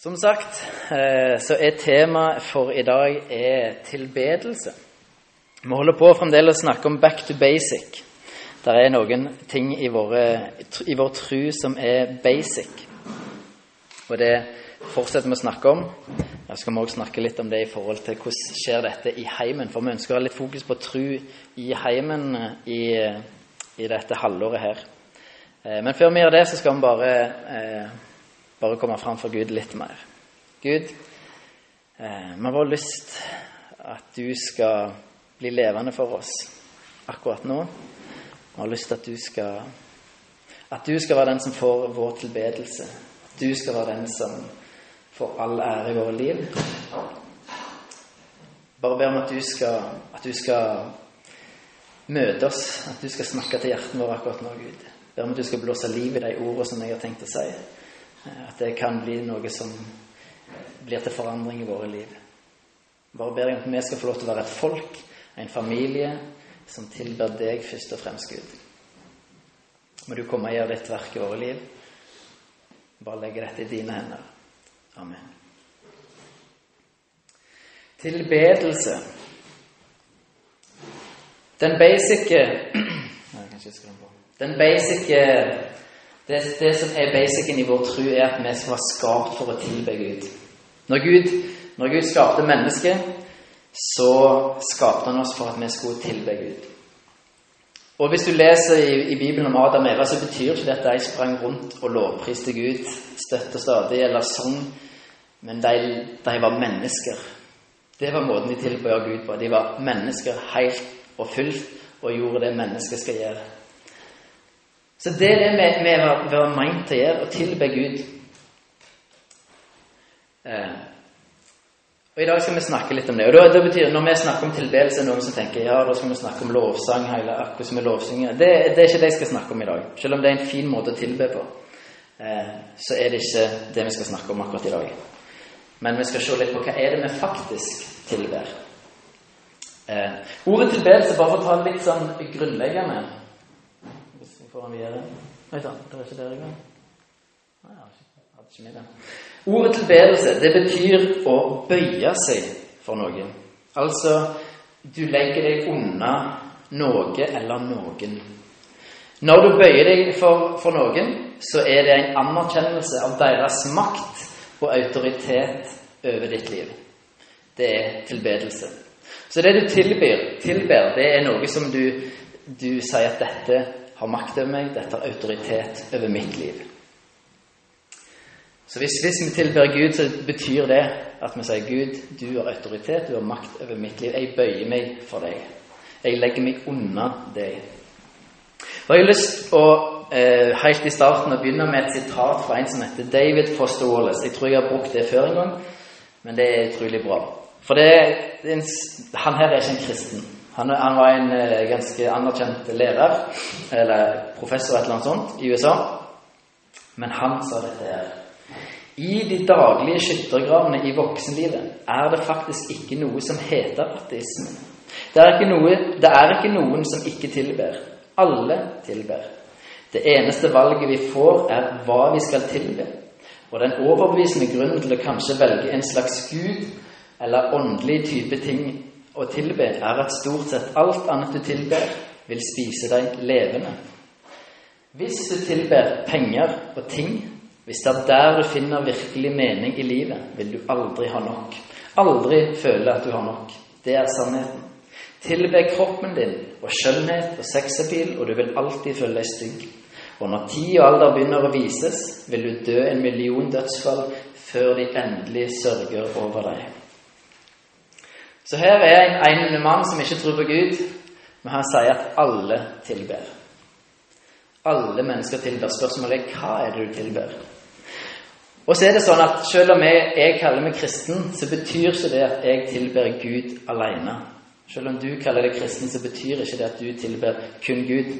Som sagt eh, så er temaet for i dag er tilbedelse. Vi holder på fremdeles å snakke om back to basic. Det er noen ting i, våre, i vår tru som er basic. Og det fortsetter vi å snakke om. Da skal vi også snakke litt om det i forhold til hvordan skjer dette i heimen. For vi ønsker å ha litt fokus på tru i heimen i, i dette halvåret her. Eh, men før vi gjør det, så skal vi bare eh, bare komme fram for Gud litt mer. Gud, eh, vi har bare lyst at du skal bli levende for oss akkurat nå. Vi har lyst til at du skal at du skal være den som får vår tilbedelse. At du skal være den som får all ære i våre liv. Bare be om at du skal, at du skal møte oss, at du skal snakke til hjertene våre akkurat nå, Gud. Be om at du skal blåse liv i de ordene som jeg har tenkt å si. At det kan bli noe som blir til forandring i våre liv. Bare ber jeg om at vi skal få lov til å være et folk, en familie, som tilber deg først og fremst, Gud. Må du komme og gjøre ditt verk i våre liv. Bare legge dette i dine hender. Amen. Tilbedelse. Den basice Den basic det, det, som er basicen i vår tro, er at vi skal være skapt for å tilbe Gud. Når Gud, når Gud skapte mennesket, så skapte han oss for at vi skulle tilbe Gud. Og Hvis du leser i, i Bibelen om Adam og Eva, så betyr ikke dette at de sprang rundt og lovpriste Gud støtt og stadig, eller sang, men de, de, var mennesker. Det var måten de tilbød Gud på. De var mennesker helt og fullt og gjorde det mennesket skal gjøre. Så det er det vi, vi var meint til å gjøre, å tilbe Gud. Eh, og I dag skal vi snakke litt om det. Og da, det betyr, Når vi snakker om tilbedelse, er noen som tenker ja, da skal vi snakke om lovsang. hele akkurat som lovsynger. Det, det, er ikke det jeg skal snakke om i dag. Selv om det er en fin måte å tilbe på, eh, så er det ikke det vi skal snakke om akkurat i dag. Men vi skal se litt på hva er det vi faktisk tilber. Eh, ordet tilbedelse, bare for å ta litt sånn grunnleggende får han videre. Oi sann, det er ikke der engang. Ordet tilbedelse det betyr å bøye seg for noen. Altså du legger deg unna noe eller noen. Når du bøyer deg for, for noen, så er det en anerkjennelse av deres makt og autoritet over ditt liv. Det er tilbedelse. Så det du tilbyr, tilber, det er noe som du, du sier at dette har makt over meg, dette har autoritet over mitt liv. Så hvis, hvis, vi tilber Gud, så betyr det at vi sier Gud, du har autoritet, du har makt over mitt liv. Jeg bøyer meg for deg. Jeg legger meg unna deg. Og Jeg har lyst å eh, helt i starten å begynne med et sitat fra en som heter David Foster Wallace. Jeg tror jeg har brukt det før en gang, men det er utrolig bra. For det, det en, han her er ikke en kristen. Han, han, var en eh, ganske anerkjent lærer, eller professor et eller annet sånt, i USA. Men han sa dette her. I de daglige skyttergravene i voksenlivet er det faktisk ikke noe som heter ateisme. Det er, noe, det er ikke noen som ikke tilber. Alle tilber. Det eneste valget vi får, er hva vi skal tilbe. Og den overbevisende grunnen til å kanskje velge en slags gud eller åndelig type ting å tilbe er at stort sett alt annet du tilber, vil spise deg levende. Hvis du tilber penger og ting, hvis det er der du finner virkelig mening i livet, vil du aldri ha nok. Aldri føle at du har nok. Det er sannheten. Tilbe kroppen din og skjønnhet og sexappeal, og du vil alltid føle deg stygg. Og når tid og alder begynner å vises, vil du dø en million dødsfall før de endelig sørger over deg. Så her er en, mann som ikke tror på Gud, men han sier at alle tilber. Alle mennesker tilber. Spørsmålet er hva er det du tilber? Og så er det sånn at Selv om jeg, jeg kaller meg kristen, så betyr ikke det at jeg tilber Gud alene. Selv om du kaller deg kristen, så betyr ikke det at du tilber kun Gud.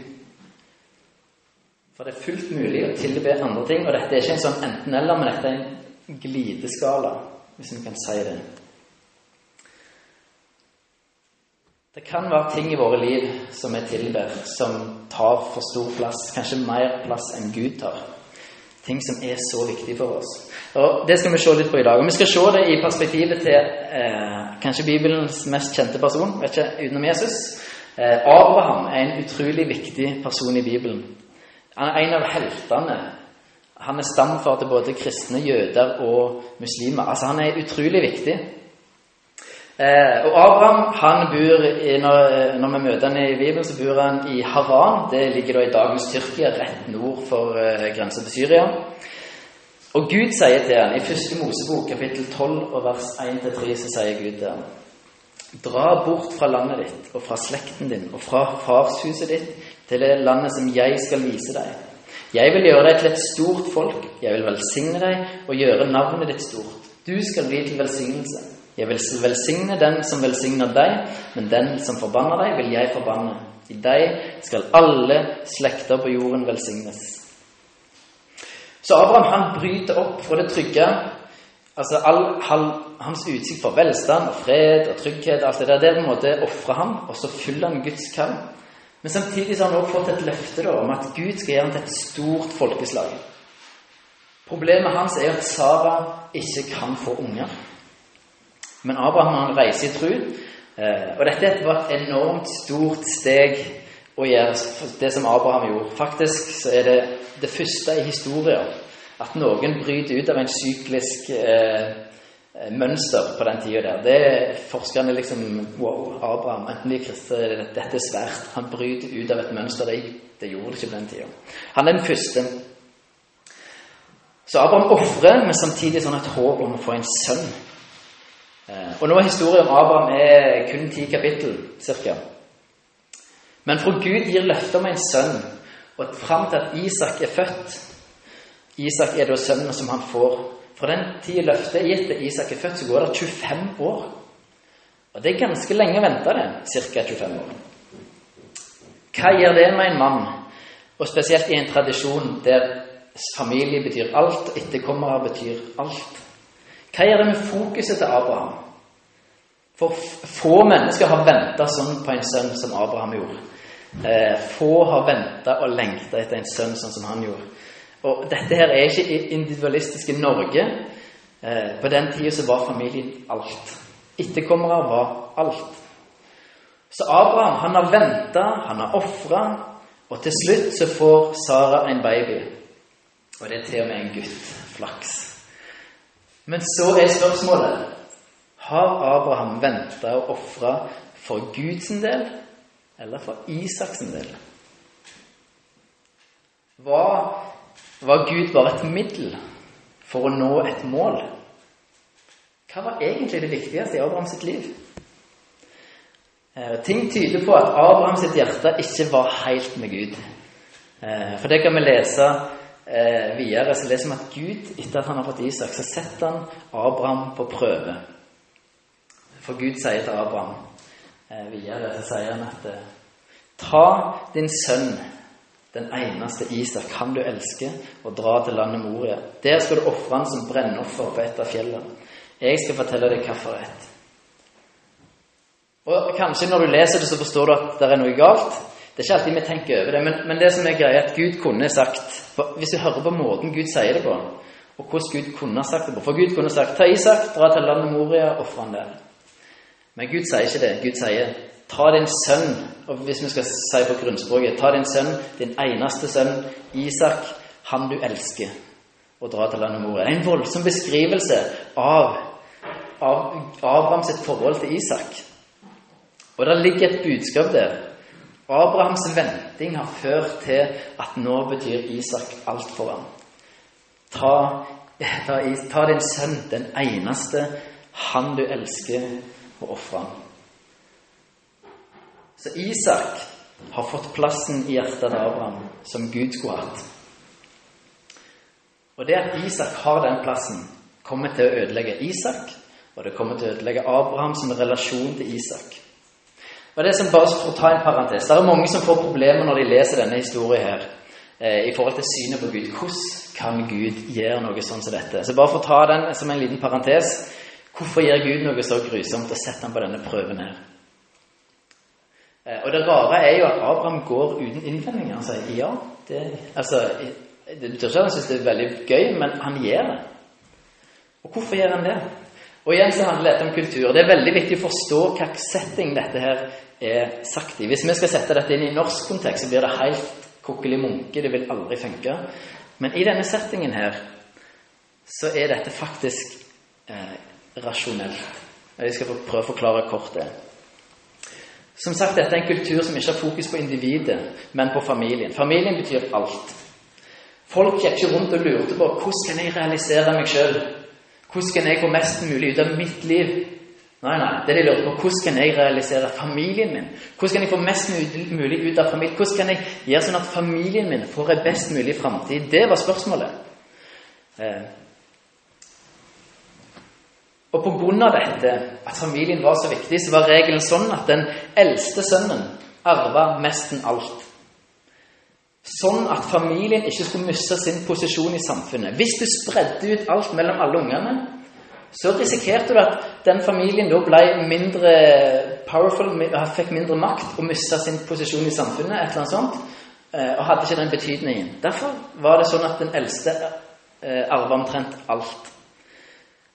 For det er fullt mulig å tilbe andre ting, og dette er ikke en sånn enten-eller, men dette er en glideskala, hvis vi kan si det. Det kan være ting i våre liv som vi tilber, som tar for stor plass, kanskje mer plass enn Gud tar. Ting som er så viktig for oss. Og Det skal vi se litt på i dag. Og Vi skal se det i perspektivet til eh, kanskje Bibelens mest kjente person, vet ikke, utenom Jesus. Eh, Abraham er en utrolig viktig person i Bibelen. Han er en av heltene. Han er stamfar til både kristne, jøder og muslimer. Altså Han er utrolig viktig. Eh, og Abraham han bor i, når, når, vi møter han i Bibelen, så bor han i Haran. Det ligger da i dagens Tyrkia, rett nord for eh, grensa til Syria. Og Gud sier til han i første Mosebok, kapittel 12 og vers 1-3, så sier Gud til han Dra bort fra landet ditt og fra slekten din og fra farshuset ditt til det landet som jeg skal vise deg. Jeg vil gjøre deg til et stort folk. Jeg vil velsigne deg og gjøre navnet ditt stort. Du skal bli til velsignelse. Jeg vil velsigne den som velsigner deg, men den som forbanner deg, vil jeg forbanne. I deg skal alle slekter på jorden velsignes. Så Abraham han bryter opp fra det trygge. Altså all, all, Hans utsikt for velstand og fred og trygghet alt det der, det på en måte ofrer ham, og så fyller han Guds kall. Men samtidig så har han også fått et løfte da, om at Gud skal gjøre ham til et stort folkeslag. Problemet hans er at Sara ikke kan få unger. Men Abraham han reiser i tro. Eh, og dette var et enormt stort steg å gjøre det som Abraham gjorde. Faktisk så er det det første i historien at noen bryter ut av en syklisk eh, mønster på den tida der. Det er forskerne liksom Wow, Abraham, enten er kristne Dette er svært. Han bryter ut av et mønster. Det, det gjorde det ikke på den tida. Han er den første. Så Abraham ofrer, men samtidig sånn et håp om å få en sønn. Eh, og nå er historien om Abraham er kun ti kapittel, ca. Men fra Gud gir løfte om en sønn, og fram til at Isak er født Isak er da sønnen som han får. Fra den tid løftet er gitt til Isak er født, så går det 25 år. Og det er ganske lenge å vente det. Ca. 25 år. Hva gjør det med en mann, og spesielt i en tradisjon der familie betyr alt, etterkommere betyr alt? Hva gjør det med fokuset til Abraham? For få mennesker har venta sånn på en sønn som Abraham gjorde. Eh, få har venta og lengta etter en sønn sånn som han gjorde. Og dette her er ikke individualistiske Norge. Eh, på den tida så var familien alt. Etterkommere var alt. Så Abraham han har venta, han har ofra, og til slutt så får Sara en baby. Og det er til og med en gutt. Flaks. Men så er spørsmålet Har Abraham venta og ofra for Guds del eller for Isaks del? Var, var Gud bare et middel for å nå et mål? Hva var egentlig det viktigste i Abrahams liv? Eh, ting tyder på at Abrahams hjerte ikke var helt med Gud. Eh, for det kan vi lese eh, videre så leser vi at Gud, etter at han har fått Isak, så setter han Abraham på prøve. For Gud sier til Abraham eh, videre så sier han at eh, Ta din sønn, den eneste Isak, han du elsker, og dra til landet Moria. Der skal du ofre han som brennoffer på et av fjellene. Jeg skal fortelle deg hvilket. Og Kanskje når du leser det, så forstår du at det er noe galt. Det er ikke alltid vi tenker over det, men, men det som er greia, at Gud kunne sagt Hvis du hører på måten Gud sier det på, og hvordan Gud kunne sagt det på For Gud kunne sagt 'Ta Isak, dra til landet Moria, ofre han der'. Men Gud sier ikke det. Gud sier 'Ta din sønn', og hvis vi skal si på grunnspråket 'Ta din sønn, din eneste sønn, Isak, han du elsker', og dra til landet Moria'. En voldsom beskrivelse av, av sitt forhold til Isak. Og det ligger et budskap der Abrahams venting har ført til at nå betyr Isak alt for ham. Ta, ta, ta din sønn, den eneste, han du elsker, og ofre ham. Så Isak har fått plassen i hjertet til Abraham som Gud skulle hatt. Og det at Isak har den plassen, kommer til å ødelegge Isak, og det kommer til å ødelegge Abraham som relasjon til Isak. Og det som bare For å ta en parentes Det er mange som får problemer når de leser denne historien her eh, i forhold til synet på Gud. Hvordan kan Gud gjøre noe sånn som dette? Så bare for å ta den som en liten parentes Hvorfor gjør Gud noe så grusomt og setter ham på denne prøven her? Eh, og det rare er jo at Abraham går uten innvendinger. Han sier ja. Det, altså, Det betyr ikke at han syns det er veldig gøy, men han gjør det. Og hvorfor gjør han det? Og igjen så handler dette om kultur. Det er veldig viktig å forstå hvilken setting dette her er sagt i. Hvis vi skal sette dette inn i norsk kontekst, så blir det helt kokkeli munke. Det vil aldri funke. Men i denne settingen her så er dette faktisk eh, rasjonelt. Jeg skal prøve å forklare kort det. Som sagt, dette er en kultur som ikke har fokus på individet, men på familien. Familien betyr alt. Folk gikk ikke rundt og lurte på hvordan kan jeg realisere meg sjøl. Hvordan kan jeg få mest mulig ut av mitt liv? Nei, nei, det de lurte på, hvordan kan jeg realisere familien min? Hvordan kan jeg få mest mulig ut av familien? Hvordan kan jeg gjøre sånn at familien min får en best mulig framtid? Det var spørsmålet. Eh, og pga. dette, at familien var så viktig, så var regelen sånn at den eldste sønnen arva nesten alt. Sånn at familien ikke skulle miste sin posisjon i samfunnet. Hvis du spredde ut alt mellom alle ungene, så risikerte du at den familien da ble mindre powerful, fikk mindre makt og mista sin posisjon i samfunnet, et eller annet sånt, eh, og hadde ikke den betydningen. Derfor var det sånn at den eldste eh, arva omtrent alt.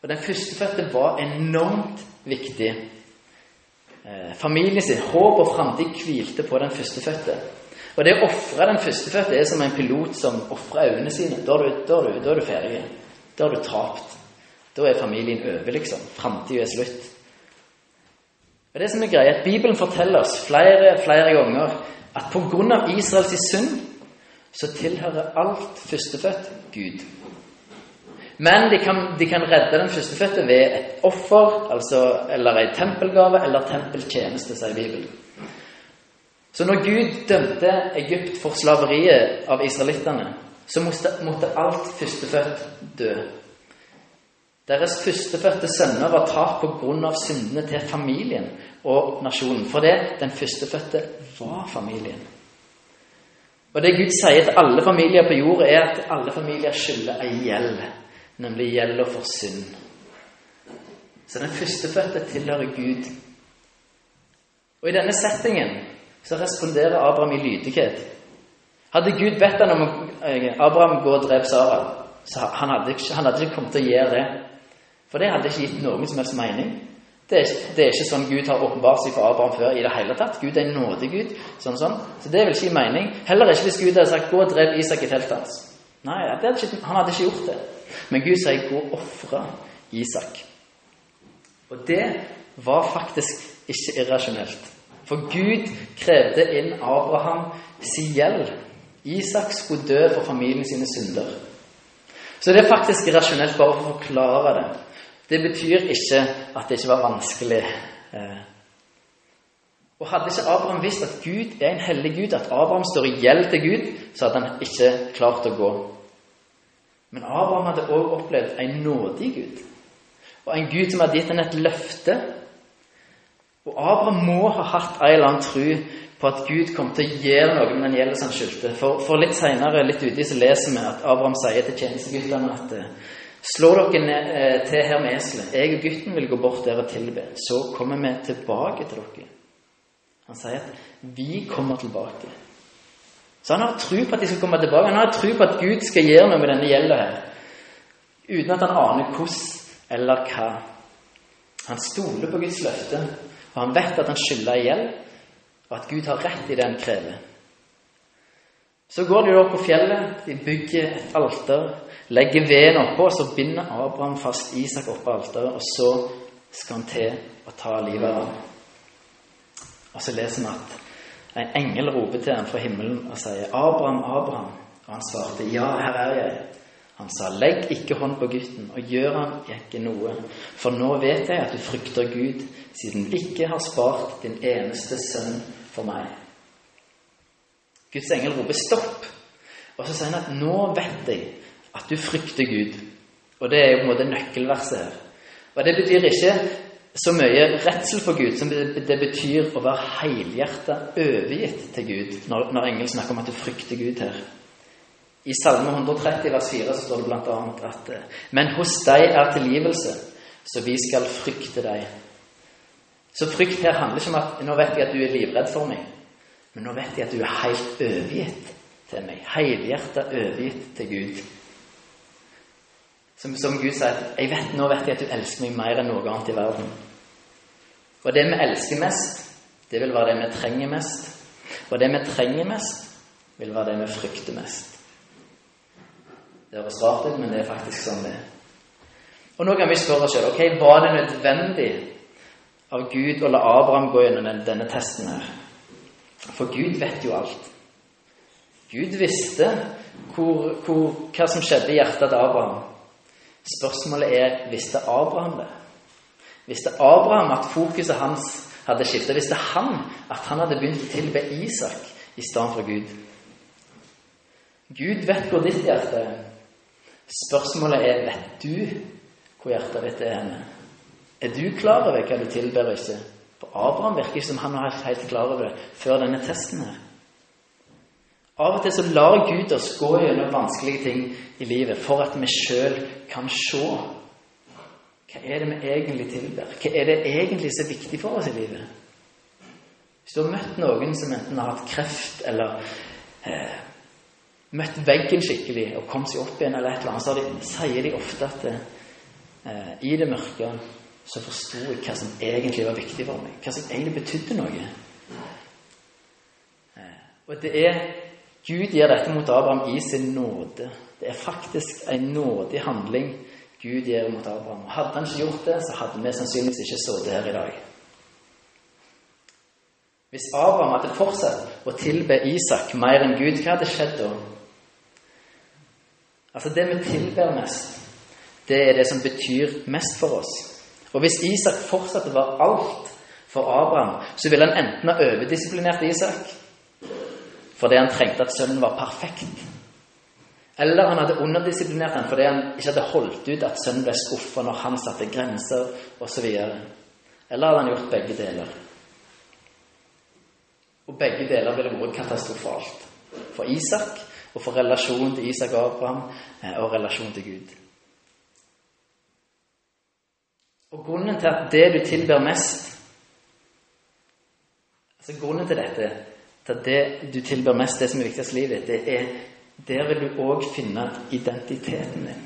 Og den førstefødte var enormt viktig. Eh, familien sin, håp og framtid hvilte på den førstefødte. Og det å ofre den førstefødte er som en pilot som ofrer øynene sine. Da er, du, da, er du, da er du ferdig. Da er du tapt. Da er familien over, liksom. Framtida er slutt. Og det som er greia, at Bibelen forteller oss flere flere ganger at pga. Israels synd så tilhører alt førstefødt Gud. Men de kan, de kan redde den førstefødte ved et offer altså, eller en tempelgave eller tempeltjeneste, sier Bibelen. Så når Gud dømte Egypt for slaveriet av israelittene, så måtte, alt førstefødt dø. Deres førstefødte sønner var tapt pga. syndene til familien og nasjonen. For det, den førstefødte var familien. Og det Gud sier til alle familier på jorda, er at alle familier skylder ei gjeld nemlig gjelda for synd. Så den førstefødte tilhører Gud. Og i denne settingen så responderer Abraham i lydighet. Hadde Gud bedt han om eh, Abraham gå og drepe Sara, så han hadde, ikke, han hadde ikke kommet til å gjøre det. For det hadde ikke gitt noen som helst mening. Det er, det er ikke sånn Gud har åpenbart seg for Abraham før i det hele tatt. Gud er en nådig Gud. Sånn, sånn. Så det vil ikke gi mening. Heller ikke hvis Gud hadde sagt 'gå og drep Isak i teltet hans'. Nei, hadde ikke, han hadde ikke gjort det. Men Gud sier 'gå og ofre Isak'. Og det var faktisk ikke irrasjonelt. For Gud krevde inn Abraham sin gjeld. Isak skulle dø for familien sine synder. Så det er faktisk rasjonelt bare å forklare det. Det betyr ikke at det ikke var vanskelig. Eh. Og Hadde ikke Abraham visst at Gud er en hellig Gud, at Abraham står i gjeld til Gud, så hadde han ikke klart å gå. Men Abraham hadde også opplevd en nådig Gud. Og en Gud som hadde gitt ham et løfte. Og Abraham må ha hatt en eller annen tro på at Gud kom til å gjøre noe med den gjelden han skyldte. For, for, litt seinere, litt uti, så leser vi at Abraham sier til tjenesteguttene at Slå dere ned, eh, til her med eselet. Jeg og gutten vil gå bort der og tilbe. Så kommer vi tilbake til dere. Han sier at vi kommer tilbake. Så han har tro på at de skal komme tilbake. Han har tro på at Gud skal gjøre noe med denne gjelda her. Uten at han aner hvordan eller hva. Han stoler på Guds løfte, og han vet at han skylder i gjeld, og at Gud har rett i det han krever. Så går de da på fjellet, de bygger et alter, legger veden oppå, og så binder Abraham fast Isak oppå alteret, og så skal han til å ta livet av ham. Og så leser vi at en engel roper til ham fra himmelen og sier, 'Abraham, Abraham.' Og han svarte, 'Ja, her er jeg.' Han sa, 'Legg ikke hånd på gutten, og gjør han ikke noe.' 'For nå vet jeg at du frykter Gud, siden du ikke har spart din eneste sønn for meg.' Guds engel roper 'stopp', og så sier han at 'nå vet jeg at du frykter Gud'. Og det er jo på en måte nøkkelverset her. Og Det betyr ikke så mye redsel for Gud som det betyr å være helhjertet overgitt til Gud, når, når engelen snakker om at du frykter Gud her. I Salme 130 vers 4 så står det bl.a. at Men hos deg er tilgivelse, så vi skal frykte deg. Så frykt her handler ikke om at nå vet jeg at du er livredd for meg, men nå vet jeg at du er helt overgitt til meg. Helhjerta overgitt til Gud. Som, som Gud sier jeg vet, 'Nå vet jeg at du elsker meg mer enn noe annet i verden'. Og det vi elsker mest, det vil være det vi trenger mest. Og det vi trenger mest, vil være det vi frykter mest. Det høres rart ut, men det er faktisk sånn det er. Og nå kan vi spørre oss selv ok, var det nødvendig av Gud å la Abraham gå gjennom denne testen her? For Gud vet jo alt. Gud visste hvor, hvor, hva som skjedde i hjertet til Abraham. Spørsmålet er visste Abraham det? Visste Abraham at fokuset hans hadde skiftet? Visste han at han hadde begynt å tilbe Isak i stedet for Gud? Gud vet hvor ditt hjerte er. Spørsmålet er vet du hvor hjertet ditt er henne. Er du klar over hva du tilber ikke? For Abraham virker ikke som han var helt klar over det før denne testen her. Av og til så lar Gud oss gå gjennom vanskelige ting i livet for at vi sjøl kan se hva er det vi egentlig tilber? Hva er det egentlig som er viktig for oss i livet? Hvis du har møtt noen som enten har hatt kreft eller eh, møtt veggen skikkelig og kom seg opp igjen, eller et eller annet, så de, sier de ofte at eh, i det mørke så forsto jeg hva som egentlig var viktig for meg. Hva som egentlig betydde noe. Eh, og det er Gud gir dette mot Abraham i sin nåde. Det er faktisk en nådig handling Gud gjør mot Abraham. Hadde han ikke gjort det, så hadde vi sannsynligvis ikke sittet her i dag. Hvis Abraham hadde fortsatt å tilbe Isak mer enn Gud, hva hadde skjedd da? Altså Det vi tilber mest, det er det som betyr mest for oss. Og hvis Isak fortsatte var alt for Abraham, så ville han enten ha overdisiplinert Isak fordi han trengte at sønnen var perfekt, eller han hadde underdisiplinert ham fordi han ikke hadde holdt ut at sønnen ble skuffa når han satte grenser osv. Eller hadde han gjort begge deler? Og begge deler ville vært katastrofalt. For Isak og for relasjonen til Isak og Abraham eh, og relasjonen til Gud. Og grunnen til at det du tilber mest altså Grunnen til dette, til at det du tilber mest, det som er viktigst i livet, det er der vil du òg finne identiteten din.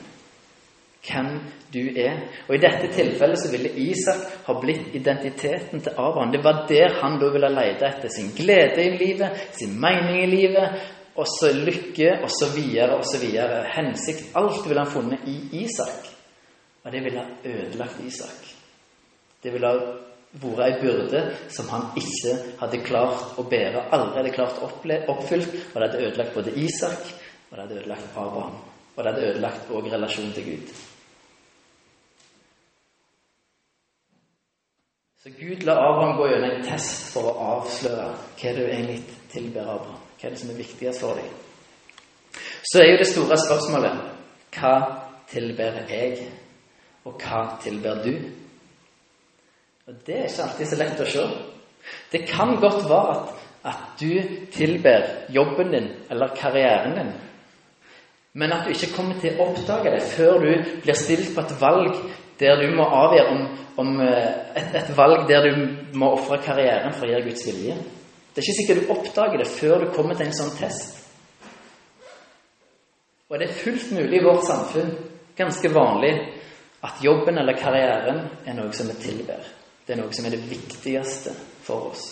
Hvem du er. Og I dette tilfellet så ville Isak ha blitt identiteten til Abraham. Det var der han da ville lete etter sin glede i livet, sin mening i livet, og så lykke, og så videre, og så videre. Hensikt. Alt ville han funnet i Isak. Og det ville ha ødelagt Isak. Det ville ha vært ei byrde som han ikke hadde klart å bære, aldri hadde klart å oppfylt. Og det hadde ødelagt både Isak, og det hadde ødelagt Abraham. Og det hadde ødelagt òg relasjonen til Gud. Så Gud la Abraham gå gjennom en test for å avsløre hva du egentlig tilber Abraham. Hva er det som er viktigst for deg? Så er jo det store spørsmålet hva tilber jeg, og hva tilber du? Og Det er ikke alltid så lett å se. Det kan godt være at, at du tilber jobben din eller karrieren din, men at du ikke kommer til å oppdage det før du blir stilt på et valg der du må avgjøre om, om eh, et, et, valg der du må ofre karrieren for å gjøre Guds vilje. Det er ikke sikkert du oppdager det før du kommer til en sånn test. Og det er fullt mulig i vårt samfunn, ganske vanlig, at jobben eller karrieren er noe som vi tilber. Det er noe som er det viktigste for oss.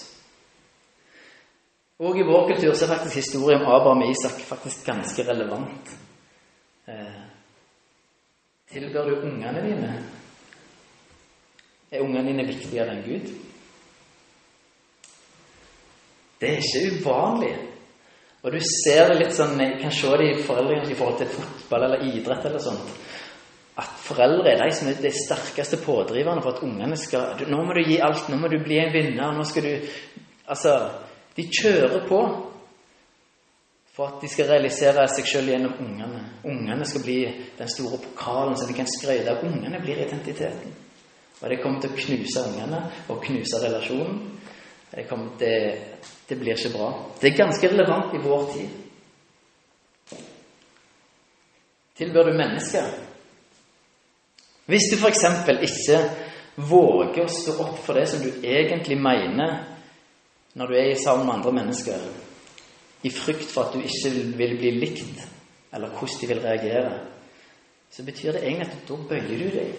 Og i vår kultur så er faktisk historien om Abraham og Isak faktisk ganske relevant. Eh, tilber du ungene dine? Er ungene dine viktigere enn Gud? Det er ikke uvanlig. Og du ser det litt sånn, jeg kan se det i foreldrene i forhold til fotball eller idrett eller sånt, at foreldre er de som er de sterkeste pådriverne for at ungene skal 'Nå må du gi alt. Nå må du bli en vinner. Nå skal du Altså, de kjører på for at de skal realisere seg sjøl gjennom ungene. Ungene skal bli den store pokalen som de kan skryte av. Ungene blir identiteten. Og det kommer til å knuse ungene og knuse relasjonen. Det, kommer, det, det blir ikke bra. Det er ganske relevant i vår tid. Tilbør du mennesker? Hvis du f.eks. ikke våger å stå opp for det som du egentlig mener når du er i sammen med andre mennesker, i frykt for at du ikke vil bli likt, eller hvordan de vil reagere, så betyr det egentlig at da bøyer du deg.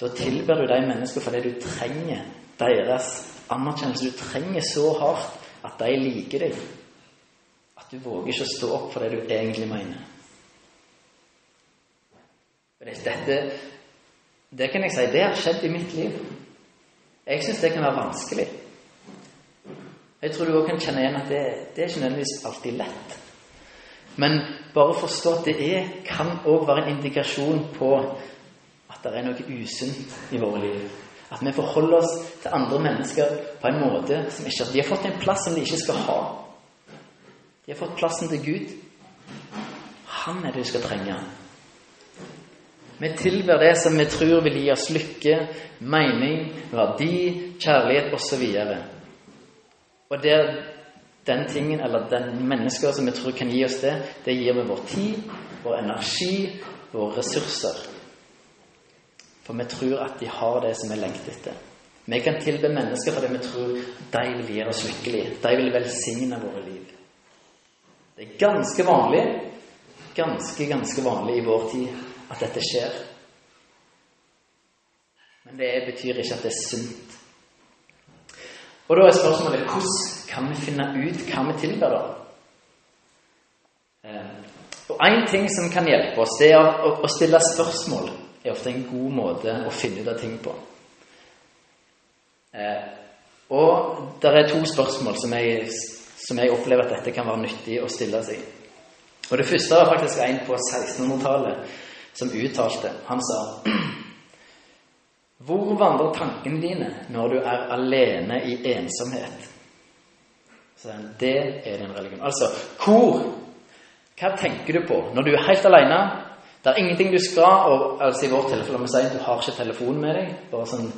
Da tilber du de menneskene det du trenger deres anerkjennelse. Du trenger så hardt at de liker deg. At du våger ikke å stå opp for det du egentlig mener. Dette, det kan jeg si, det har skjedd i mitt liv. Jeg syns det kan være vanskelig. Jeg tror du òg kan kjenne igjen at det, det er ikke nødvendigvis alltid lett. Men bare forstå at det er, kan òg være en indikasjon på at det er noe usunt i våre liv. At vi forholder oss til andre mennesker på en måte som ikke De har fått en plass som de ikke skal ha. De har fått plassen til Gud. Han er det du skal trenge. Vi tilber det som vi tror vil gi oss lykke, mening, verdi, kjærlighet osv. Og det den tingen, eller den mennesker som vi tror kan gi oss det, det gir vi vår tid, vår energi, våre ressurser. For vi tror at de har det som vi lengter etter. Vi kan tilbe mennesker fordi vi tror de vil gjøre oss lykkelige. De vil velsigne våre liv. Det er ganske vanlig, ganske, ganske vanlig i vår tid at dette skjer. Men det betyr ikke at det er sunt. Og da er spørsmålet hvordan kan vi finne ut hva vi tilber, da? Eh, og Én ting som kan hjelpe oss, det er å stille spørsmål. Er ofte en god måte å finne ut av ting på. Eh, og det er to spørsmål som jeg, som jeg opplever at dette kan være nyttig å stille seg. Og Det første var faktisk en på 1600-tallet som uttalte Han sa Hvor vandrer tankene dine når du er alene i ensomhet? Så Det er din religion. Altså hvor Hva tenker du på når du er helt alene? Det er ingenting du skal og altså I vårt tilfelle må vi si du har ikke telefon med deg. bare sånn,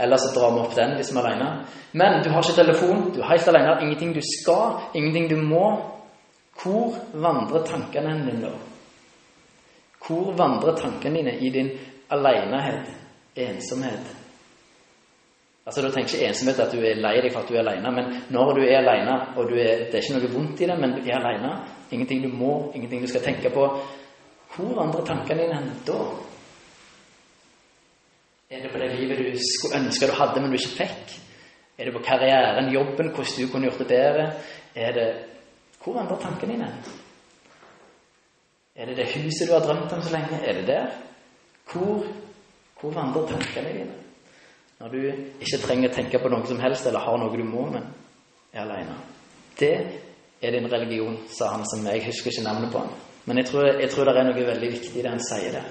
Ellers så drar vi opp den hvis vi er alene. Men du har ikke telefon, du er helt alene. Ingenting du skal, ingenting du må. Hvor vandrer tankene dine da? Hvor vandrer tankene dine i din alenehet, ensomhet? Altså, Da tenker ikke ensomhet at du er lei deg for at du er alene, men når du er alene, og er, det er ikke noe vondt i det, men du er alene, ingenting du må, ingenting du skal tenke på Hvor vandrer tankene dine hen da? Er det på det livet du skulle ønske du hadde, men du ikke fikk? Er det på karrieren, jobben, hvordan du kunne gjort det bedre? Er det Hvor vandrer tankene dine? Er det det huset du har drømt om så lenge? Er det der? Hvor, hvor vandrer tankene dine? Når du ikke trenger å tenke på noe som helst, eller har noe du må, men er alene. Det er din religion, sa han som jeg husker ikke navnet på han. Men jeg tror, jeg tror det er noe veldig viktig i det han sier der.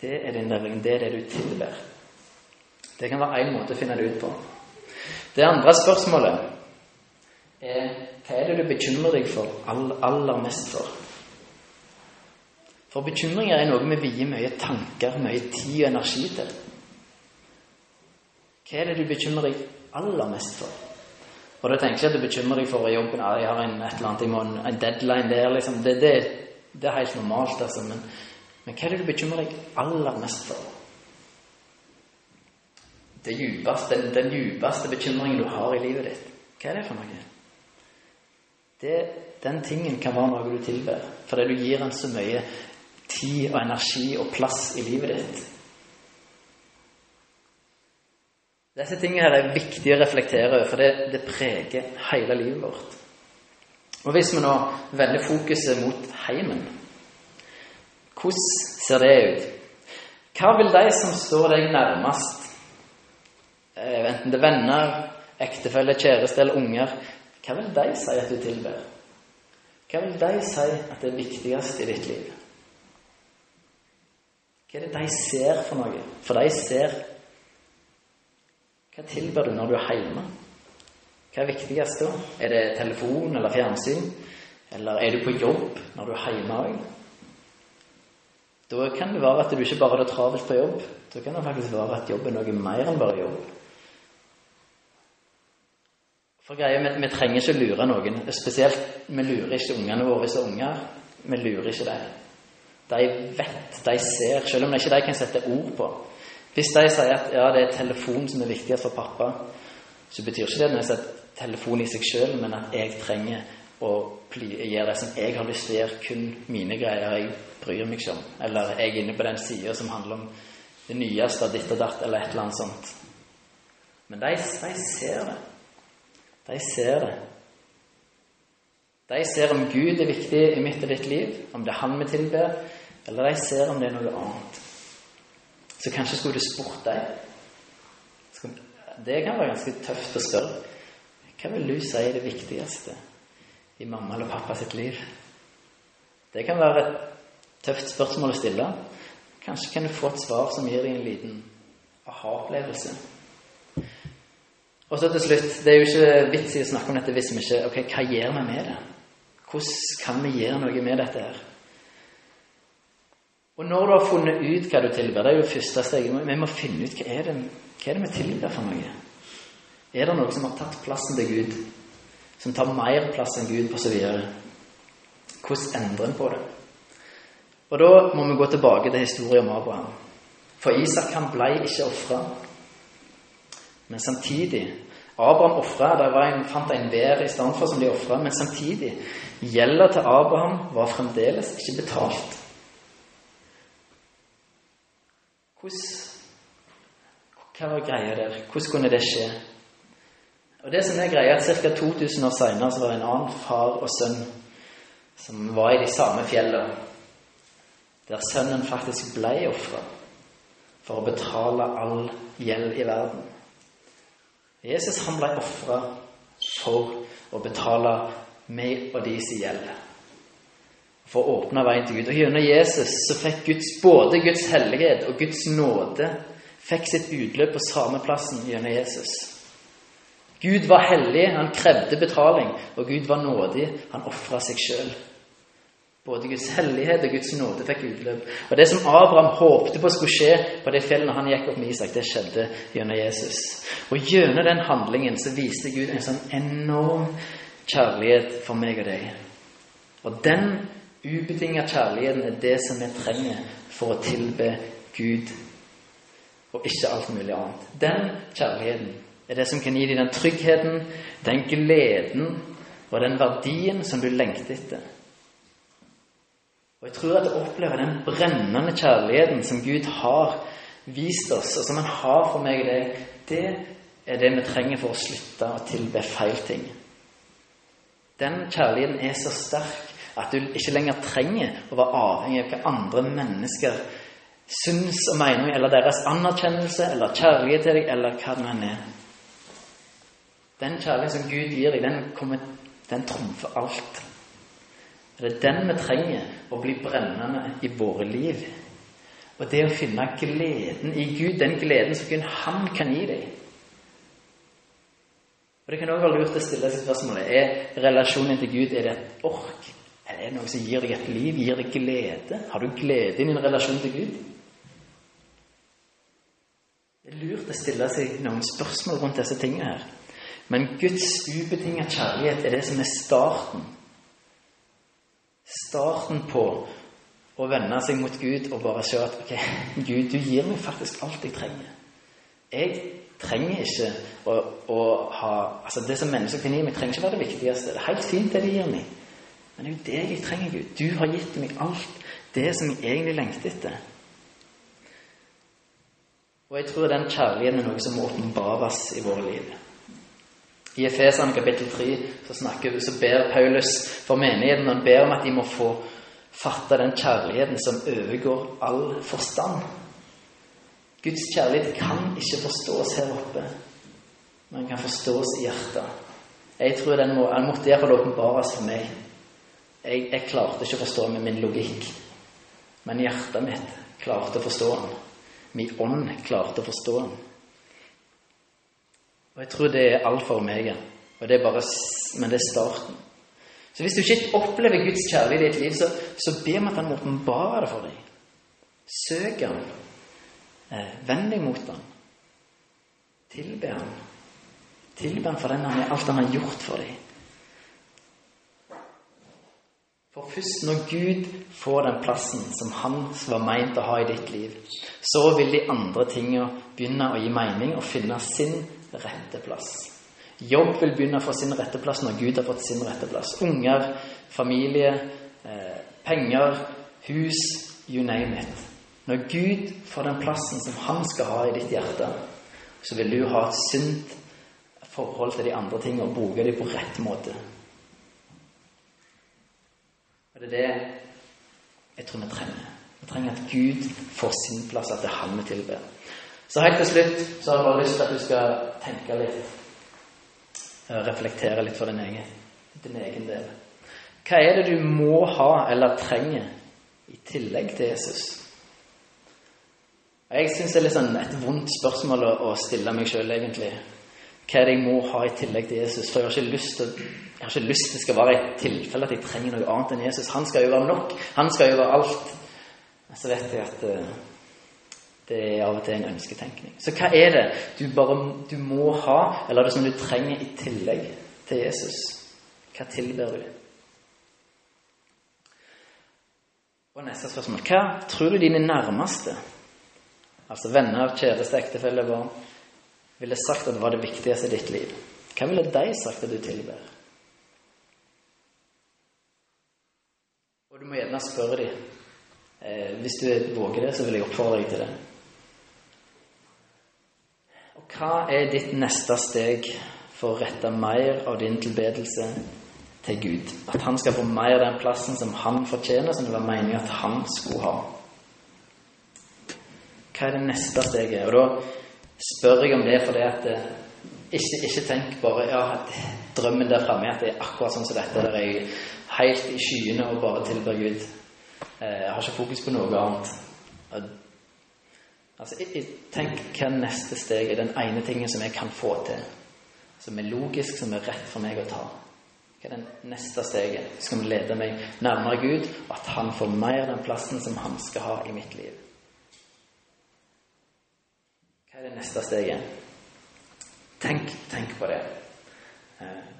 Det er din levering. Det er det du tilber. Det kan være én måte å finne det ut på. Det andre spørsmålet er hva er det du bekymrer deg for all, aller mest for? For bekymringer er noe vi vier mye tanker, mye tid og energi til. Hva er det du bekymrer deg aller mest for? Og da tenker jeg ikke at du bekymrer deg for jobben. Ja, jeg har en, et eller annet, jeg må en deadline der. liksom. Det, det, det er helt normalt. altså. Men, men, hva er det du bekymrer deg aller mest for? Det djupeste, den, den djupeste bekymringen du har i livet ditt. Hva er det for noe? Det, den tingen kan være noe du tilber, fordi du gir den så mye tid og energi og plass i livet ditt. Disse tingene her er viktige å reflektere over, for det, det preger hele livet vårt. Og Hvis vi nå vender fokuset mot heimen, hvordan ser det ut? Hva vil de som står deg nærmest, eh, enten det er venner, ektefelle, kjæreste eller unger, hva vil de si at du tilber? Hva vil de si at det er viktigst i ditt liv? Hva er det de ser for noe? For de ser Hva tilber du når du er hjemme? Hva er viktigst da? Er det telefon eller fjernsyn? Eller er du på jobb når du er hjemme òg? Da kan det være at du ikke bare har det travelt på jobb. Da kan det faktisk være at jobb er noe mer enn bare jobb. For greia, vi, vi trenger ikke lure noen. Spesielt vi lurer ikke ungene våre som unger. Vi lurer ikke dem. De vet, de ser, selv om de ikke kan sette ord på. Hvis de sier at ja, det er telefon som er viktigst for pappa, så betyr ikke det at telefon i seg sjøl, men at jeg trenger å gjøre det som jeg har lyst til å gjøre, kun mine greier jeg bryr meg ikke om. Eller jeg er inne på den sida som handler om det nyeste av ditt og datt, eller et eller annet sånt. Men de, de ser det. De ser det. De ser om Gud er viktig i mitt og ditt liv, om det er Han vi tilber, eller de ser om det er noe annet. Så kanskje skulle du spurt dem. Det kan være ganske tøft å spørre. Hva vil du si er det viktigste i mamma eller pappa sitt liv? Det kan være et tøft spørsmål å stille. Kanskje kan du få et svar som gir deg en liten aha-opplevelse. Og så til slutt Det er jo ikke vits i å snakke om dette hvis vi ikke Ok, hva gjør vi med det? Hvordan kan vi gjøre noe med dette her? Og når du har funnet ut hva du tilber, det er jo første steg Vi må finne ut hva er det, hva er det vi tilber for noe. Er det noe som har tatt plassen til Gud? Som tar mer plass enn Gud, osv.? Hvordan endrer en på det? Og Da må vi gå tilbake til historien om Abraham. For Isak han ble ikke ofra. Men samtidig Abraham ofra. De fant en vær i stedet for som de ofra. Men samtidig gjelda til Abraham var fremdeles ikke betalt. Hvordan, hva var greia der? Hvordan kunne det skje? Og det som er greia, at Ca. 2000 år seinere var det en annen far og sønn som var i de samme fjellene der sønnen faktisk ble ofra for å betale all gjeld i verden. Jesus han ble ofra for å betale meg og deres gjeld. For å åpne veien til Gud. Og gjennom Jesus så fikk Guds, både Guds hellighet og Guds nåde fikk sitt utløp på samme plassen gjennom Jesus. Gud var hellig, han krevde betaling, og Gud var nådig, han ofra seg sjøl. Både Guds hellighet og Guds nåde fikk utløp. Og Det som Abraham håpte på skulle skje på det fjellet når han gikk opp med Isak, det skjedde gjennom Jesus. Og gjennom den handlingen så viste Gud en sånn enorm kjærlighet for meg og deg. Og den ubetinga kjærligheten er det som vi trenger for å tilbe Gud, og ikke alt mulig annet. Den kjærligheten er det som kan gi deg den tryggheten, den gleden og den verdien som du lengter etter. Og jeg tror at å oppleve den brennende kjærligheten som Gud har vist oss, og som Han har for meg og deg, det er det vi trenger for å slutte å tilbe feil ting. Den kjærligheten er så sterk at du ikke lenger trenger å være avhengig av hva andre mennesker syns og mener, eller deres anerkjennelse eller kjærlighet til deg, eller hva det nå er. Den kjærligheten som Gud gir deg, den, kommer, den trumfer alt. Det er den vi trenger å bli brennende i våre liv. Og det å finne gleden i Gud, den gleden som kun Han kan gi deg. Og Det kan også være lurt å stille seg spørsmålet er relasjonen til Gud er det et ork. Er det noe som gir deg et liv, gir deg glede? Har du glede i din relasjon til Gud? Det er lurt å stille seg noen spørsmål rundt disse tingene her. Men Guds ubetinget kjærlighet er det som er starten starten på å vende seg mot Gud og bare se at ok, Gud, du gir meg faktisk alt jeg trenger. Jeg trenger ikke å, å ha altså Det som mennesker kan gi meg, trenger ikke være det viktigste. Det er helt fint, det de gir meg. Men det er jo det jeg trenger, Gud. Du har gitt meg alt det som jeg egentlig lengter etter. Og jeg tror den kjærligheten er noe som må åpenbares i våre liv. I Efesene kapittel 3 så, snakker, så ber Paulus for menigheten han ber om at de må få fatte den kjærligheten som overgår all forstand. Guds kjærlighet kan ikke forstås her oppe, men kan forstås i hjertet. Jeg tror den, må, den måtte iallfall åpenbares for meg. Jeg, jeg, klarte ikke å forstå med min logikk, men hjertet mitt klarte å forstå den. Min ånd klarte å forstå den. Og jeg tror det er alt for meg, Og det er bare, men det er starten. Så hvis du ikke opplever Guds kjærlighet i ditt liv, så, så be om at Han åpenbarer åpenbare det for deg. Søk Han. Eh, vend deg mot Han. Tilbe Han. Tilbe Han for den han, alt Han har gjort for deg. For først når Gud får den plassen som Han var meint å ha i ditt liv, så vil de andre tingene begynne å gi mening og finne sin rette plass. Jobb vil begynne å få sin rette plass når Gud har fått sin rette plass. Unger, familie, eh, penger, hus, you name it. Når Gud får den plassen som han skal ha i ditt hjerte, så vil du ha et sunt forhold til de andre tingene og bruke dem på rett måte. Det er det jeg tror vi trenger. Vi trenger at Gud får sin plass, at det er han vi tilber. Så helt til slutt så har jeg bare lyst til at du skal tenke litt. Eh, reflektere litt for din egen, din egen del. Hva er det du må ha eller trenger i tillegg til Jesus? Jeg syns det er litt sånn et vondt spørsmål å, å stille meg sjøl, egentlig. Hva er det jeg må ha i tillegg til Jesus? For jeg har ikke lyst til, jeg har ikke lyst det skal være et tilfelle at jeg trenger noe annet enn Jesus. Han skal jo være nok. Han skal jo være alt. Så vet jeg at uh, det er av og til en ønsketenkning. Så hva er det du bare du må ha, eller er det som du trenger i tillegg til Jesus? Hva tilber du? Og neste spørsmål Hva tror du dine nærmeste, altså venner, kjæreste, ektefelle, barn, ville sagt at det var det viktigste i ditt liv? Hva ville de sagt at du tilber? Og du må gjerne spørre dem. Eh, hvis du våger det, så vil jeg oppfordre deg til det. Og hva er ditt neste steg for å rette mer av din tilbedelse til Gud? At han skal få mer den plassen som han fortjener, som det var meningen at han skulle ha. Hva er det neste steget? Og da spør jeg om det fordi at eh, ikke, ikke tenk bare ja, drømmen der framme at det er akkurat sånn som dette, der jeg er helt i skyene og bare tilber Gud. Eh, jeg har ikke fokus på noe annet. Altså, Tenk hva neste steg er, den ene tingen som jeg kan få til. Som er logisk, som er rett for meg å ta. Hva er det neste steget? Skal vi lede meg nærmere Gud, og at Han får mer den plassen som Han skal ha i mitt liv? Hva er det neste steget? Tenk, tenk på det. Eh,